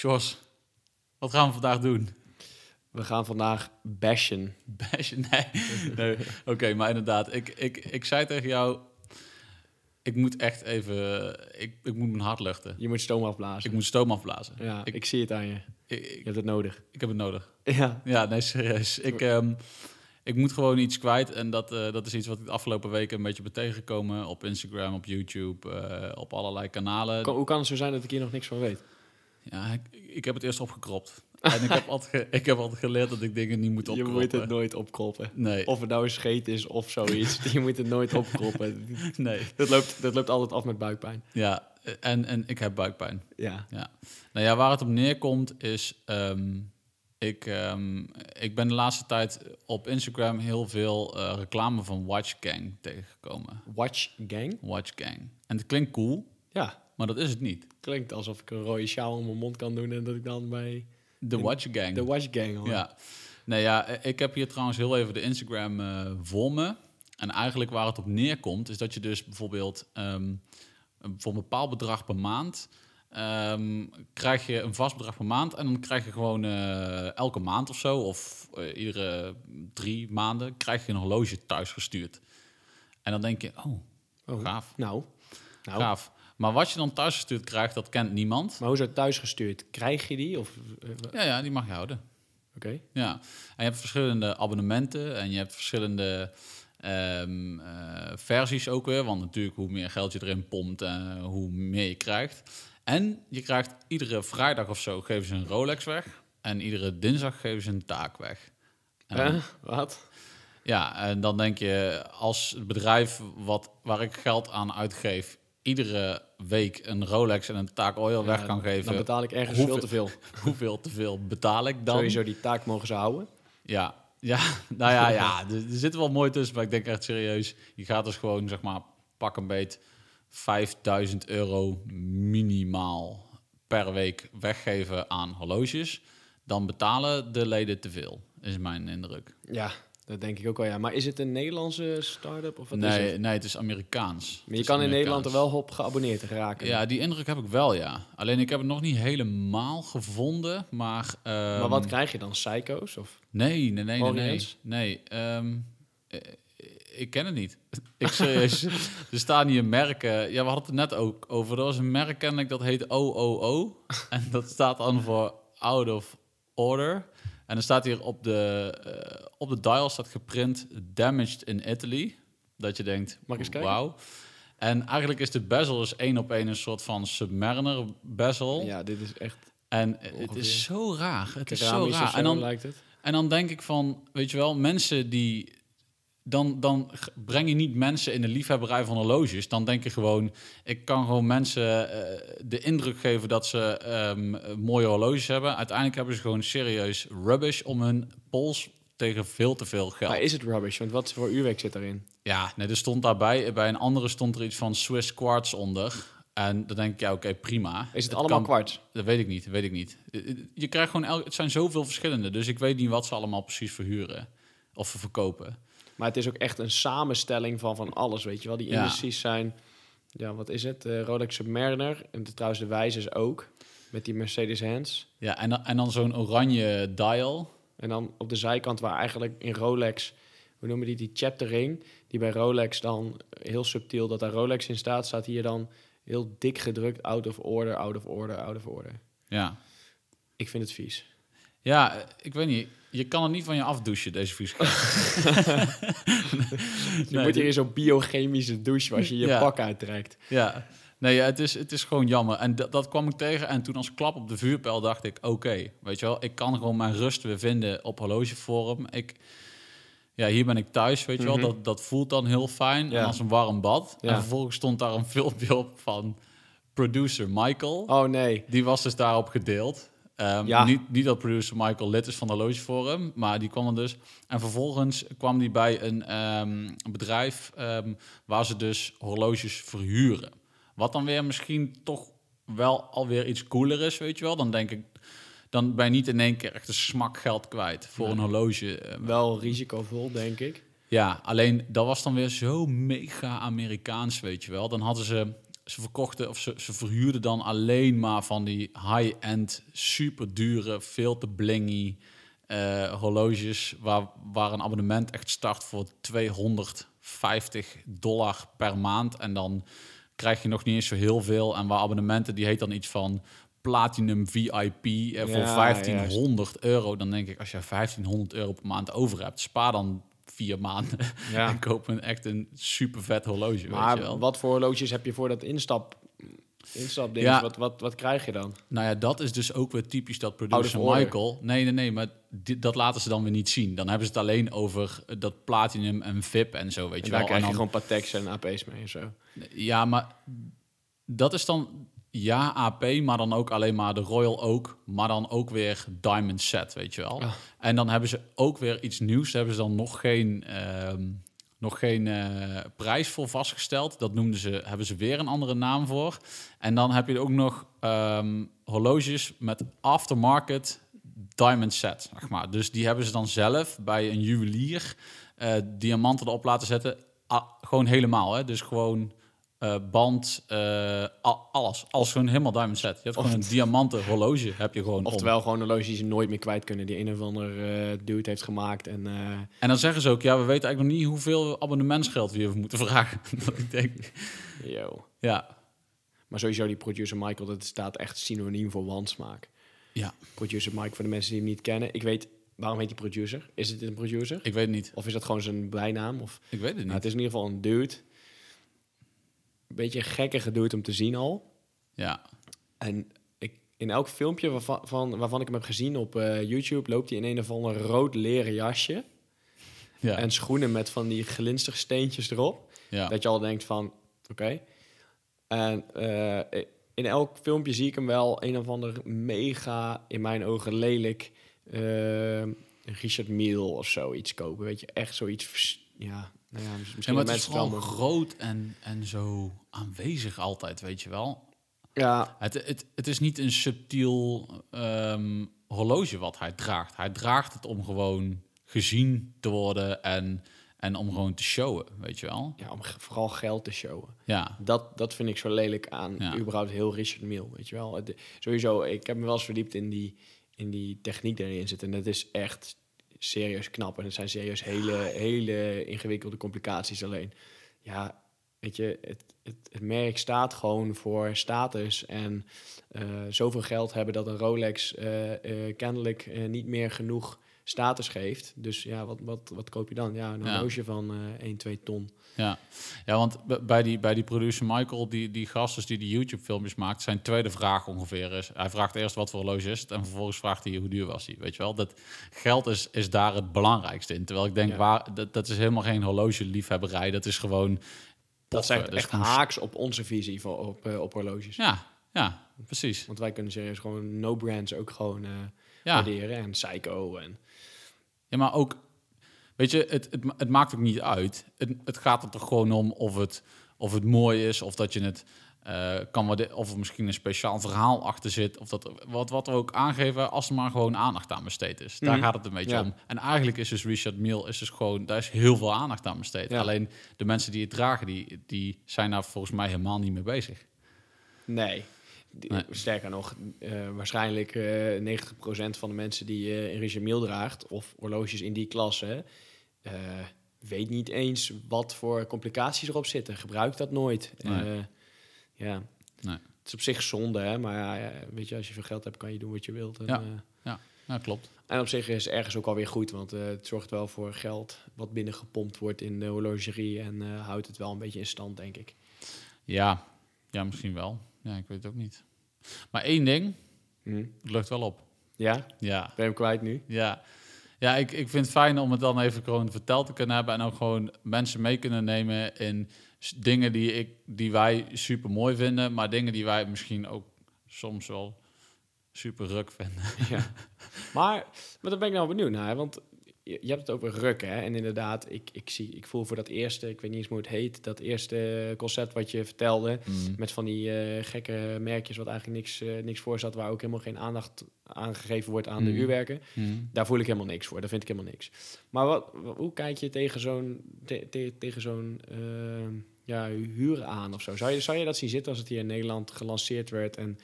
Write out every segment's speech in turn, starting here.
Sjors, wat gaan we vandaag doen? We gaan vandaag bashen. Bashen? Nee. nee. Oké, maar inderdaad, ik, ik, ik zei tegen jou... Ik moet echt even... Ik, ik moet mijn hart luchten. Je moet stoom afblazen. Ik moet stoom afblazen. ja, ik- ik, zie het aan je. Ik, Je hebt het nodig. ik heb het nodig. Ja. Ja, nee, serieus. Ik, ehm, ik moet gewoon iets kwijt. En dat, eh, dat is iets wat ik de afgelopen weken een beetje ben tegengekomen. Op Instagram, op YouTube, eh, op allerlei kanalen. Kan- hoe kan het zo zijn dat ik hier nog niks van weet? Ja, ik, ik heb het eerst opgekropt. En ik heb, altijd ik heb altijd geleerd dat ik dingen niet moet Je opkroppen. moet het nooit opkroppen. Nee, Of het nou een scheet is of zoiets. je moet het nooit opkroppen. nee. Dat loopt, dat loopt altijd af met buikpijn. Ja, en, en ik heb buikpijn. Ja. Ja. Nou ja, waar het op neerkomt is... ehm, ik, ehm, ik ben de laatste tijd op Instagram heel veel eh, reclame van Watch Gang tegengekomen. Watch Gang? Watch Gang. En het klinkt cool, Ja. Maar dat is het niet. Klinkt alsof ik een rode sjaal om mijn mond kan doen en dat ik dan bij De Watch Gang. de Watch Gang hoor. Ja. Nee, ja, ik heb hier trouwens heel even de Instagram eh voor me. En eigenlijk waar het op neerkomt, is dat je dus bijvoorbeeld ehm, voor een bepaald bedrag per maand. ehm, krijg je een vast bedrag per maand en dan krijg je gewoon eh, elke maand of zo, of eh, iedere drie maanden, krijg je een horloge thuis gestuurd. En dan denk je, oh, Oh. gaaf, Nou. nou. gaaf. Maar wat je dan thuis gestuurd krijgt, dat kent niemand. Maar hoe is het thuis gestuurd? Krijg je die? Of, eh, Oké. Ja, ja, die mag je houden. Ja, en je hebt verschillende abonnementen en je hebt verschillende ehm, eh, versies ook weer. Want natuurlijk, hoe meer geld je erin pompt, eh, hoe meer je krijgt. En je krijgt iedere vrijdag of zo geven ze een Rolex weg. En iedere dinsdag geven ze een taak weg. En Eh, wat? ja, en dan denk je, als het bedrijf wat, waar ik geld aan uitgeef, iedere week een Rolex en een taak oil weg kan geven, Dan betaal ik ergens hoeveel- veel te veel. hoeveel te veel betaal ik dan? Sowieso, die taak mogen ze houden. Ja, ja, nou ja, ja, er, er zit wel mooi tussen, maar ik denk echt serieus. Je gaat dus gewoon, zeg maar, pak een beet 5000 euro minimaal per week weggeven aan horloges. Dan betalen de leden te veel, is mijn indruk. Ja, dat denk ik ook wel, ja. Maar is het een Nederlandse start-up of wat is Nee, het? nee, het is Amerikaans. Maar je is kan in Amerikaans. Nederland er wel op geabonneerd raken. Ja, die indruk heb ik wel, ja. Alleen ik heb het nog niet helemaal gevonden, maar... maar ehm, wat krijg je dan? Psycho's? Of? Nee, nee, nee, nee, nee. Ehm, eh, ik ken het niet. ik serieus. er staan hier merken. Ja, we hadden het net ook over. Er was een merk, ken ik, dat heet OOO. en dat staat dan voor Out of Order. En dan staat hier op de, eh, op de dial staat geprint Damaged in Italy. Dat je denkt, wauw. En eigenlijk is de bezel dus één op één een soort van Submariner bezel. Ja, dit is echt En het is zo raar. Het is zo raar. zo, En dan, lijkt het. en dan denk ik van, weet je wel, mensen die. Dan, dan breng je niet mensen in de liefhebberij van horloges. Dan denk je gewoon, ik kan gewoon mensen eh, de indruk geven dat ze ehm, mooie horloges hebben. Uiteindelijk hebben ze gewoon serieus rubbish om hun pols tegen veel te veel geld. Maar is het rubbish? Want wat voor uurwerk zit daarin? Ja, nee, er stond daarbij, bij een andere stond er iets van Swiss Quartz onder. En dan denk ik, ja, oké, prima. Is het, allemaal kwarts? Dat weet ik niet, weet ik niet. Je krijgt gewoon, elk, het zijn zoveel verschillende, dus ik weet niet wat ze allemaal precies verhuren of verkopen. Maar het is ook echt een samenstelling van van alles, weet je wel. Die Ja. industries zijn, ja, wat is het? Eh, Rolex Submariner. En de- trouwens de Wijzers ook. Met die Mercedes-Hands. Ja, en dan, en dan zo'n oranje dial. En dan op de zijkant waar eigenlijk in Rolex, hoe noemen die, die chapter ring, die bij Rolex dan heel subtiel, dat daar Rolex in staat, staat hier dan heel dik gedrukt, out of order, out of order, out of order. Ja. Ik vind het vies. Ja, ik weet niet. Je kan het niet van je afdouchen, deze viesheid. Je moet hier in zo'n biochemische douche als je je Ja. pak uittrekt. Ja. Nee, ja, het, is, het is gewoon jammer. En dat, dat kwam ik tegen. En toen als klap op de vuurpijl dacht ik... oké, weet je wel, ik kan gewoon mijn rust weer vinden op horlogeforum. Ik, ja, hier ben ik thuis, weet je Mhm. wel. Dat, dat voelt dan heel fijn. Ja. En als een warm bad. Ja. En vervolgens stond daar een filmpje op van producer Michael. Oh nee. Die was dus daarop gedeeld. Ehm, Ja. niet, niet dat producer Michael lid is van de horlogeforum, maar die kwam er dus. En vervolgens kwam die bij een ehm, bedrijf ehm, waar ze dus horloges verhuren. Wat dan weer misschien toch wel alweer iets cooler is, weet je wel. Dan denk ik, dan ben je niet in één keer echt een smak geld kwijt voor een horloge. Wel risicovol, denk ik. ja, alleen dat was dan weer zo mega Amerikaans, weet je wel. Dan hadden ze ze verkochten of ze, ze verhuurden dan alleen maar van die high-end, super dure, veel te blingy eh, horloges. Waar, waar een abonnement echt start voor 250 dollar per maand. En dan krijg je nog niet eens zo heel veel. En waar abonnementen, die heet dan iets van Platinum VIP eh, voor Ja, 1500 euro. Dan denk ik, als je 1500 euro per maand over hebt, spaar dan vier maanden Ja. en koop een echt een super vet horloge. weet je Maar wel. wat voor horloges heb je voor dat instap, instapding? Ja. Wat, wat, wat krijg je dan? Nou ja, dat is dus ook weer typisch dat producer. Michael. Nee, nee, nee, maar di- dat laten ze dan weer niet zien. Dan hebben ze het alleen over eh, dat platinum en VIP en zo, weet En je daar wel. krijg En je dan- gewoon Pateks en AP's mee en zo. Ja, maar dat is dan ja AP, maar dan ook alleen maar de Royal Oak, maar dan ook weer Diamond Set, weet je wel. En dan hebben ze ook weer iets nieuws. Daar hebben ze dan nog geen, ehm, nog geen eh, prijs voor vastgesteld. Dat noemden ze, hebben ze weer een andere naam voor. En dan heb je ook nog ehm, horloges met aftermarket diamond set, zeg maar. Dus die hebben ze dan zelf bij een juwelier eh, diamanten erop laten zetten. Ah, gewoon helemaal, hè? Dus gewoon eh, band, eh, alles. Alles gewoon helemaal diamond set. Je hebt gewoon een diamanten horloge, heb je gewoon om. Oftewel gewoon horloges die ze nooit meer kwijt kunnen. Die een of ander eh dude heeft gemaakt. En, En dan zeggen ze ook, ja, we weten eigenlijk nog niet hoeveel abonnementsgeld we hiervoor moeten vragen. Dat ik denk, yo. ja, Maar sowieso die producer Michael, dat staat echt synoniem voor wansmaak. ja, Producer Mike, voor de mensen die hem niet kennen. Ik weet, waarom heet hij producer? Is het een producer? ik weet het niet. Of is dat gewoon zijn bijnaam? Of, Ik weet het nou, niet. het is in ieder geval een dude. Een beetje gekke gedude om te zien al. Ja, En ik, in elk filmpje waarvan, van, waarvan ik hem heb gezien op eh, YouTube... loopt hij in een of ander rood leren jasje. ja, En schoenen met van die glinstersteentjes erop. ja. Dat je al denkt van, oké. En eh, in elk filmpje zie ik hem wel een of ander mega, in mijn ogen lelijk, eh, Richard Mille of zoiets kopen. Weet je, echt zoiets, ja, nou ja, Ja, misschien maar het is wel... vooral groot en, en zo aanwezig altijd, weet je wel. Ja, Het, het, het is niet een subtiel ehm, horloge wat hij draagt. Hij draagt het om gewoon gezien te worden en, en om gewoon te showen, weet je wel. ja, om vooral geld te showen. Ja, Dat, dat vind ik zo lelijk aan Ja. überhaupt heel Richard Mille, weet je wel. Het- sowieso, ik heb me wel eens verdiept in die, in die techniek die erin zit. En dat is echt serieus knap. En het zijn serieus hele, hele ingewikkelde complicaties alleen. Ja, weet je, het, het, het merk staat gewoon voor status. En eh, zoveel geld hebben dat een Rolex eh, eh, kennelijk niet meer genoeg status geeft. Dus ja, wat, wat, wat koop je dan? Ja, een Ja. horloge van eh 1, 2 ton. ja. ja want bij die, bij die producer Michael, die, die gast dus die die YouTube-filmpjes maakt, zijn tweede vraag ongeveer is... Hij vraagt eerst wat voor horloge is het en vervolgens vraagt hij hoe duur was hij, weet je wel. Dat geld is, is daar het belangrijkste in. Terwijl ik denk, Ja. waar, dat, dat is helemaal geen horloge-liefhebberij. Dat is gewoon... Dat is poffen. echt, haaks op onze visie voor, op, eh, op horloges. Ja, ja, precies. Want wij kunnen serieus gewoon no-brands ook gewoon eh Ja. waarderen. En Psycho en... Ja, maar ook, weet je, het, het, het maakt ook niet uit. Het, het gaat er toch gewoon om of het, of het mooi is, of dat je het eh, kan waarderen, of er misschien een speciaal verhaal achter zit, of dat wat, wat we ook aangeven, als er maar gewoon aandacht aan besteed is. Daar Mhm. gaat het een beetje Ja. om. En eigenlijk is dus Richard Mille is dus gewoon, daar is heel veel aandacht aan besteed. Ja. Alleen de mensen die het dragen, die, die zijn daar volgens mij helemaal niet mee bezig. Nee. Nee. Sterker nog, eh, waarschijnlijk eh 90% van de mensen die eh een Mille draagt... of horloges in die klasse... weet niet eens wat voor complicaties erop zitten. Gebruikt dat nooit. Nee. Ja. Nee. Het is op zich zonde, hè? maar ja, ja, weet je, als je veel geld hebt, kan je doen wat je wilt. En, Ja. eh, Ja, klopt. En op zich is het ergens ook alweer goed, want het zorgt wel voor geld wat binnengepompt wordt in de horlogerie en houdt het wel een beetje in stand, denk ik. Ja, ja, misschien wel. Ja, ik weet het ook niet. Maar één ding, Hm. het lucht wel op. Ja, Ja, ben je hem kwijt nu? Ja, ja ik, ik vind het fijn om het dan even gewoon verteld te kunnen hebben en ook gewoon mensen mee kunnen nemen in dingen die, ik, die wij super mooi vinden, maar dingen die wij misschien ook soms wel super ruk vinden. ja. Maar, maar daar ben ik nou benieuwd naar, want je, je hebt het over rukken, hè? En inderdaad, ik, ik, zie, ik voel voor dat eerste, ik weet niet eens hoe het heet, dat eerste concept wat je vertelde, met van die eh, gekke merkjes wat eigenlijk niks, eh, niks voor zat, waar ook helemaal geen aandacht aan gegeven wordt aan de Mhm. uurwerken. Mm. Daar voel ik helemaal niks voor. Daar vind ik helemaal niks. Maar wat, hoe kijk je tegen zo'n te- te- tegen zo'n eh, ja, huren aan of zo. Zou je, zou je dat zien zitten als het hier in Nederland gelanceerd werd? En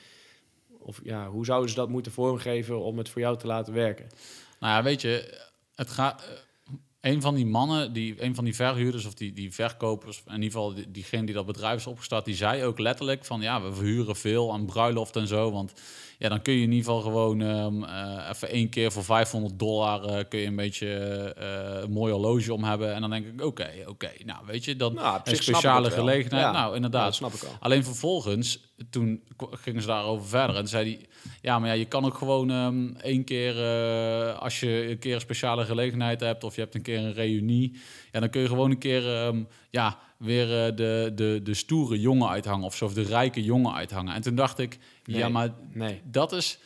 of ja, hoe zouden ze dat moeten vormgeven om het voor jou te laten werken? Nou ja, weet je, het gaat. eh, Een van die mannen, die, een van die verhuurders of die, die verkopers, in ieder geval die, diegene die dat bedrijf is opgestart, die zei ook letterlijk van ja, we verhuren veel aan bruiloft en zo. Want ja, dan kun je in ieder geval gewoon ehm, eh, even één keer voor 500 dollar eh, kun je een beetje eh, een mooi horloge om hebben. En dan denk ik, oké, oké, nou weet je, dan Nou, een speciale gelegenheid. Ja. Nou, inderdaad. dat snap ik wel. Alleen vervolgens, toen gingen ze daarover verder. En zei hij, ja, maar ja, je kan ook gewoon ehm één keer, als je een keer een speciale gelegenheid hebt... of je hebt een keer een reunie... Ja, dan kun je gewoon een keer ehm, ja, weer de, de, de stoere jongen uithangen... of zo, of de rijke jongen uithangen. En toen dacht ik, ja, maar Nee. dat is...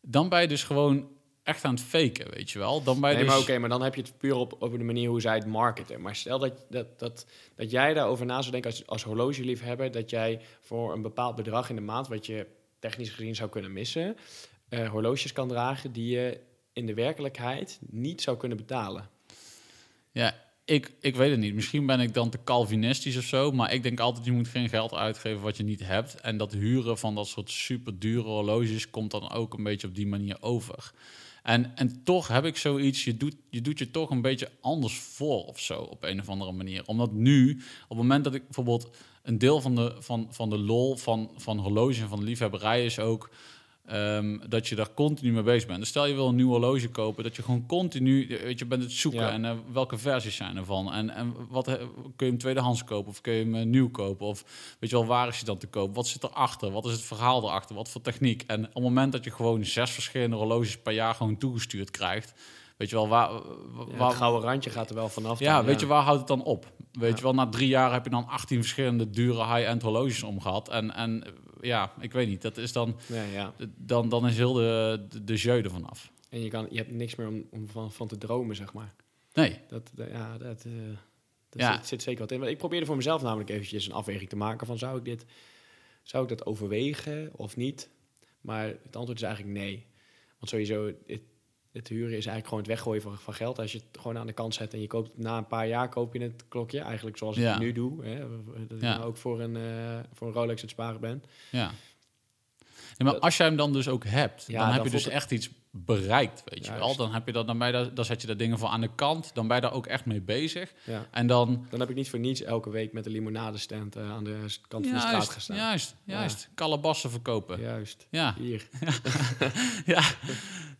Dan ben je dus gewoon echt aan het faken, weet je wel. Dan ben je Nee, dus... maar oké, maar dan heb je het puur op, op de manier hoe zij het marketen. Maar stel dat, dat, dat, dat jij daarover na zou denken als, als horlogeliefhebber... dat jij voor een bepaald bedrag in de maand... wat je technisch gezien zou kunnen missen... eh, horloges kan dragen die je in de werkelijkheid niet zou kunnen betalen. Ja, ik, ik weet het niet. Misschien ben ik dan te Calvinistisch of zo. Maar ik denk altijd, je moet geen geld uitgeven wat je niet hebt. En dat huren van dat soort super dure horloges komt dan ook een beetje op die manier over. En, en toch heb ik zoiets, je doet, je doet je toch een beetje anders voor of zo, op een of andere manier. Omdat nu, op het moment dat ik bijvoorbeeld een deel van de, van, van de lol van, van horloge en van liefhebberij is ook ehm, dat je daar continu mee bezig bent. Dus stel je wil een nieuw horloge kopen, dat je gewoon continu, weet je, bent het zoeken Ja. en eh, welke versies zijn ervan en, en wat eh, kun je hem tweedehands kopen of kun je hem eh, nieuw kopen of weet je wel, waar is hij dan te kopen? Wat zit erachter? Wat is het verhaal erachter? Wat voor techniek? En op het moment dat je gewoon zes verschillende horloges per jaar gewoon toegestuurd krijgt, weet je wel, waar, Ja, het gouden randje gaat er wel vanaf. ja, dan, weet je, waar houdt het dan op? Weet Ja. je wel, na drie jaar heb je dan 18 verschillende dure high-end horloges omgehad. En, en ja, ik weet niet, dat is dan, ja. dan, dan is heel de, de, de jeu er vanaf. En je, kan, je hebt niks meer om, om van, van te dromen, zeg maar. Nee, Dat, dat- ja, dat, eh dat Ja. zit, zit zeker wat in. Want Ik probeerde voor mezelf namelijk eventjes een afweging te maken van zou ik dit, zou ik dat overwegen of niet? Maar het antwoord is eigenlijk nee. Want sowieso, het, het huren is eigenlijk gewoon het weggooien van, van geld. Als je het gewoon aan de kant zet en je koopt na een paar jaar koop je het klokje, eigenlijk zoals ik Ja. nu doe. Hè, dat ik Ja. nou ook voor een, eh, voor een Rolex het sparen ben. ja. Maar Dat- als jij hem dan dus ook hebt, Ja, dan heb dan je dus het- echt iets bereikt, weet je wel. Dan, heb je dat, dan, je daar, dan zet je daar dingen voor aan de kant, dan ben je daar ook echt mee bezig. Ja. En dan... Dan heb ik niet voor niets elke week met de limonadestand eh, aan de kant van de straat gestaan. juist, juist. Kalebassen verkopen. Juist. ja. Hier. ja,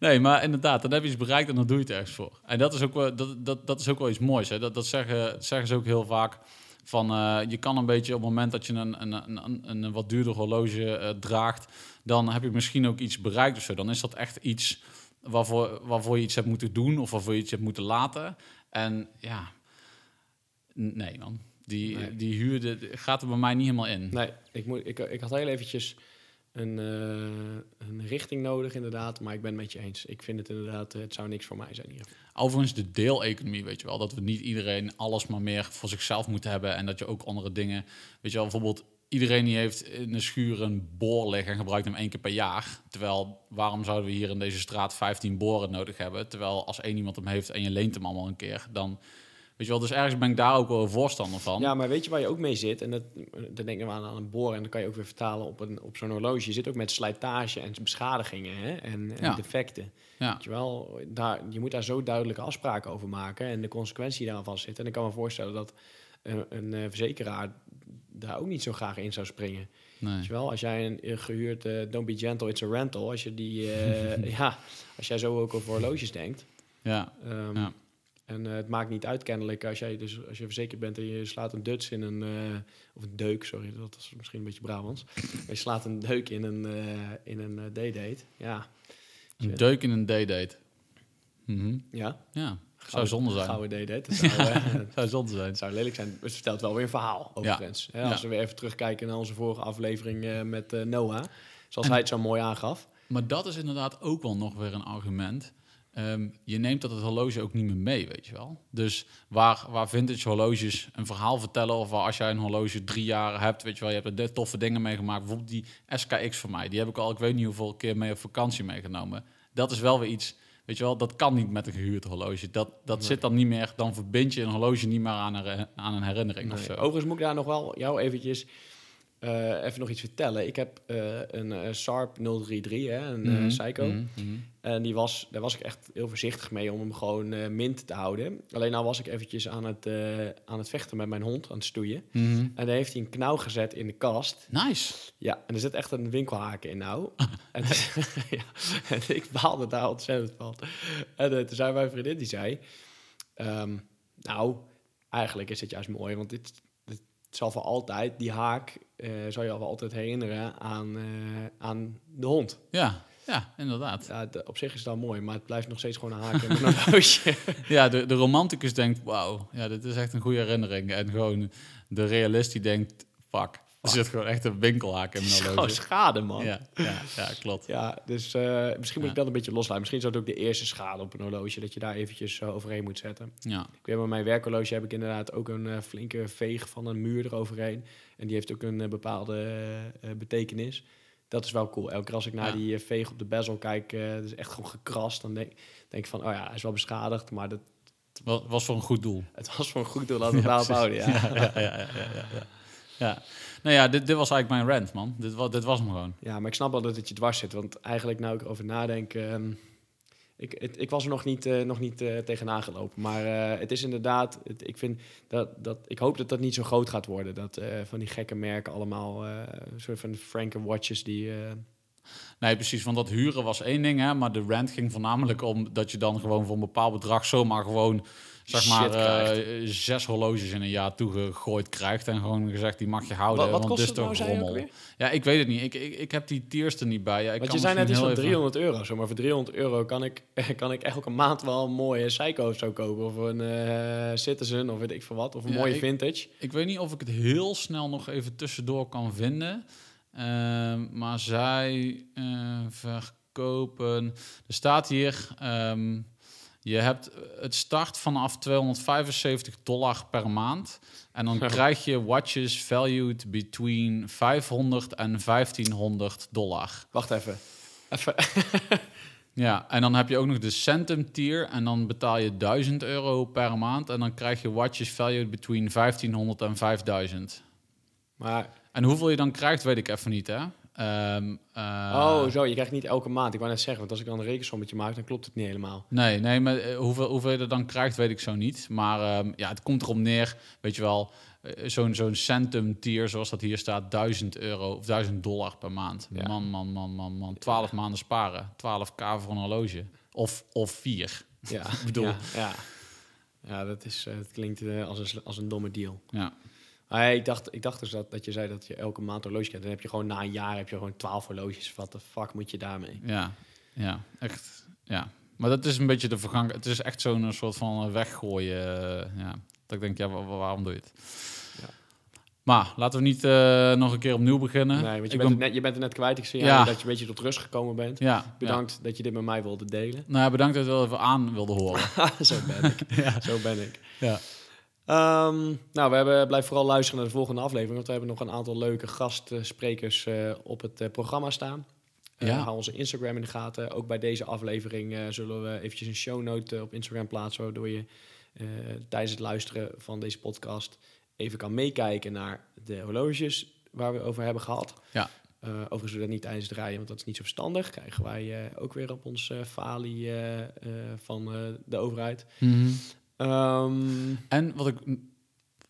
nee, maar inderdaad, dan heb je iets bereikt en dan doe je het ergens voor. En dat is ook wel, dat, dat, dat is ook wel iets moois. Hè? Dat, dat, zeggen, dat zeggen ze ook heel vaak. Van, eh, je kan een beetje op het moment dat je een, een, een, een, een wat duurder horloge eh, draagt, dan heb je misschien ook iets bereikt of zo. Dan is dat echt iets waarvoor, waarvoor je iets hebt moeten doen of waarvoor je iets hebt moeten laten. En ja, nee man, die, Nee. die huur gaat er bij mij niet helemaal in. Nee, ik, moet, ik, ik had heel eventjes een, eh, een richting nodig inderdaad, maar ik ben het met je eens. Ik vind het inderdaad, eh, het zou niks voor mij zijn geval. Overigens de deeleconomie, weet je wel. Dat we niet iedereen alles maar meer voor zichzelf moeten hebben. En dat je ook andere dingen... Weet je wel, bijvoorbeeld iedereen die heeft in de schuur een boor liggen... en gebruikt hem één keer per jaar. Terwijl, waarom zouden we hier in deze straat 15 boren nodig hebben? Terwijl als één iemand hem heeft en je leent hem allemaal een keer... dan... Weet je wel, dus ergens ben ik daar ook wel voorstander van. Ja, maar weet je waar je ook mee zit? En dat, dan denken we aan, aan een boor en dan kan je ook weer vertalen op, een, op zo'n horloge. Je zit ook met slijtage en beschadigingen hè? En, en Ja. defecten. Ja. Weet je, wel, daar, je moet daar zo duidelijke afspraken over maken en de consequentie daarvan zit. En ik kan me voorstellen dat een, een eh, verzekeraar daar ook niet zo graag in zou springen. Nee. Weet je wel, als jij een, een gehuurd eh, Don't Be Gentle, It's a Rental, als je die, eh, ja, als jij zo ook over horloges denkt. Ja, ehm, Ja. En eh, het maakt niet uit kennelijk als jij dus als je verzekerd bent en je slaat een duts in een eh, of een deuk, sorry, dat is misschien een beetje Brabants. je slaat een deuk in een eh, in een D-date. Ja, een deuk in een D-date. Mhm. ja. Ja, zou zonde zijn. Gouden D-date. Dat zou, eh, Zou zonde zijn. zou lelijk zijn. Het vertelt wel weer een verhaal overigens. Ja. als Ja. we weer even terugkijken naar onze vorige aflevering met Noah, zoals hij het zo mooi aangaf. Maar dat is inderdaad ook wel nog weer een argument. Ehm, je neemt dat het horloge ook niet meer mee, weet je wel. Dus waar, waar vintage horloges een verhaal vertellen... of waar als jij een horloge drie jaar hebt, weet je wel... je hebt er de toffe dingen meegemaakt. Bijvoorbeeld die SKX voor mij. Die heb ik al, ik weet niet hoeveel keer mee op vakantie meegenomen. Dat is wel weer iets Weet je wel, dat kan niet met een gehuurd horloge. Dat, dat Nee. zit dan niet meer, dan verbind je een horloge niet meer aan een, aan een herinnering of zo. Overigens moet ik daar nog wel jou eventjes eh, even nog iets vertellen. Ik heb eh, een eh, Sharp 033, hè, een Mhm, Psycho. mhm, mhm. En die was, daar was ik echt heel voorzichtig mee om hem gewoon mint te houden. Alleen nou was ik eventjes aan het, aan het vechten met mijn hond, aan het stoeien. En daar heeft hij een knauw gezet in de kast. Nice. Ja, en er zit echt een winkelhaken in nou. en, ja, en ik baalde daar ontzettend van. En toen zei mijn vriendin, die zei... ehm, nou, eigenlijk is het juist mooi, want dit, dit zal voor altijd, die haak, eh zal je al wel altijd herinneren aan, eh, aan de hond. Ja, ja, inderdaad. Ja, op zich is dat mooi, maar het blijft nog steeds gewoon een haak in mijn horloge. Ja, de, de romanticus denkt, wauw, ja, dit is echt een goede herinnering. En gewoon de realist die denkt, fuck, er zit gewoon echt een winkelhaak in mijn Gewoon horloge. schade, man. Ja. Ja, ja, ja, klopt. dus eh, misschien moet Ja. ik dat een beetje loslaten. Misschien is dat ook de eerste schade op een horloge, dat je daar eventjes eh, overheen moet zetten. Ja, Ik weet bij mijn werkhorloge heb ik inderdaad ook een eh, flinke veeg van een muur eroverheen. En die heeft ook een bepaalde betekenis. Dat is wel cool. Elke keer als ik naar Ja. die veeg op de bezel kijk, dat is echt gewoon gekrast. Dan denk, denk ik van, oh ja, hij is wel beschadigd, maar dat, was, was voor een goed doel. het was voor een goed doel. Laten we het daarop houden, ja. Ja, ja. Nou ja, dit, dit was eigenlijk mijn rant, man. Dit was, dit was hem gewoon. Ja, maar ik snap wel dat het je dwars zit. Want eigenlijk, nou ik erover nadenk... ehm, ik, het, ik was er nog niet, eh, nog niet eh, tegenaan gelopen. Maar eh, het is inderdaad... Ik, vind dat, dat, ik hoop dat dat niet zo groot gaat worden. Dat van die gekke merken allemaal... een soort van Franken watches die... Nee, precies. Want dat huren was één ding, hè. Maar de rant ging voornamelijk om dat je dan gewoon voor een bepaald bedrag zomaar gewoon... Zeg maar eh, zes horloges in een jaar toegegooid krijgt. En gewoon gezegd, die mag je houden. wat wat want kost dit het is nou, toch rommel. weer? Ja, ik weet het niet. Ik, ik, ik heb die tiers er niet bij. Ja, ik Want kan je zei net iets van heel even- 300 euro. Zo, maar voor 300 euro kan ik, kan ik elke maand wel een mooie Psycho of zo kopen. Of een eh, Citizen of weet ik veel wat. Of een Ja, mooie ik- vintage. Ik weet niet of ik het heel snel nog even tussendoor kan vinden. Ehm, maar zij eh, verkopen. Er staat hier. ehm, je hebt het start vanaf 275 dollar per maand. En dan Ja. krijg je watches valued between 500 en 1500 dollar. Wacht even. Even. Ja, en dan heb je ook nog de Centum tier. En dan betaal je 1000 euro per maand. En dan krijg je watches valued between 1500 en 5000. maar, En hoeveel je dan krijgt, weet ik even niet, hè? Ehm, eh, oh zo, je krijgt niet elke maand. Ik wou net zeggen, want als ik dan een rekensommetje maak, dan klopt het niet helemaal. Nee, nee, maar eh, hoeveel, hoeveel je er dan krijgt, weet ik zo niet. Maar ehm, ja, het komt erop neer, weet je wel, eh, zo'n zo'n centum tier, zoals dat hier staat, 1000 euro of 1000 dollar per maand. Ja. Man, man, man, man, man. 12 maanden sparen. 12k voor een horloge. Of, of vier. Ja, Ik bedoel- Ja, ja. ja dat, is, dat klinkt als, een, als een domme deal. Ja. Maar ik, dacht, ik dacht dus dat, dat je zei dat je elke maand horloge krijgt. Dan heb je gewoon na een jaar heb je gewoon 12 horloges. Wat de fuck moet je daarmee? Ja, ja, echt. Ja. Maar dat is een beetje de vergang. Het is echt zo'n eh, soort van eh, weggooien. eh, ja. Dat ik denk, ja, wa- wa- waarom doe je het? Ja. Maar laten we niet nog een keer opnieuw beginnen. Nee, want je Ik bent, ben- het net, je bent er net kwijt. Ik zie Ja. dat je een beetje tot rust gekomen bent. Ja, Bedankt dat je dit met mij wilde delen. Ja. Nou, ja, bedankt dat je wel even aan wilde horen. Zo ben ik. ja. Zo ben ik. ja. Ehm, nou, we hebben, blijf vooral luisteren naar de volgende aflevering. Want we hebben nog een aantal leuke gastsprekers eh, op het eh, programma staan. Ja. Hou onze Instagram in de gaten. Ook bij deze aflevering zullen we eventjes een shownote op Instagram plaatsen. Waardoor je tijdens het luisteren van deze podcast even kan meekijken naar de horloges waar we over hebben gehad. Ja. Overigens doen we dat niet tijdens het rijden, want dat is niet zo verstandig. Krijgen wij ook weer op ons falie van de overheid. Mhm. Ehm, En wat ik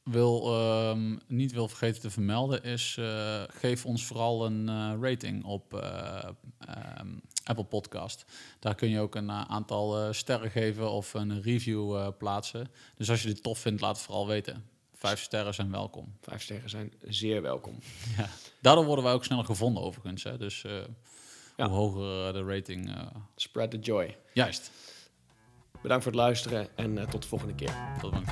wil, ehm, niet wil vergeten te vermelden is... eh, geef ons vooral een eh, rating op eh, ehm, Apple Podcast. Daar kun je ook een aantal eh, sterren geven of een review eh, plaatsen. Dus als je dit tof vindt, laat het vooral weten. Vijf sterren zijn welkom. Vijf sterren zijn zeer welkom. Daardoor worden wij ook sneller gevonden overigens. Hè? Dus eh, Ja. hoe hoger de rating... eh, Spread the joy. juist. Bedankt voor het luisteren en eh, tot de volgende keer. Tot dan.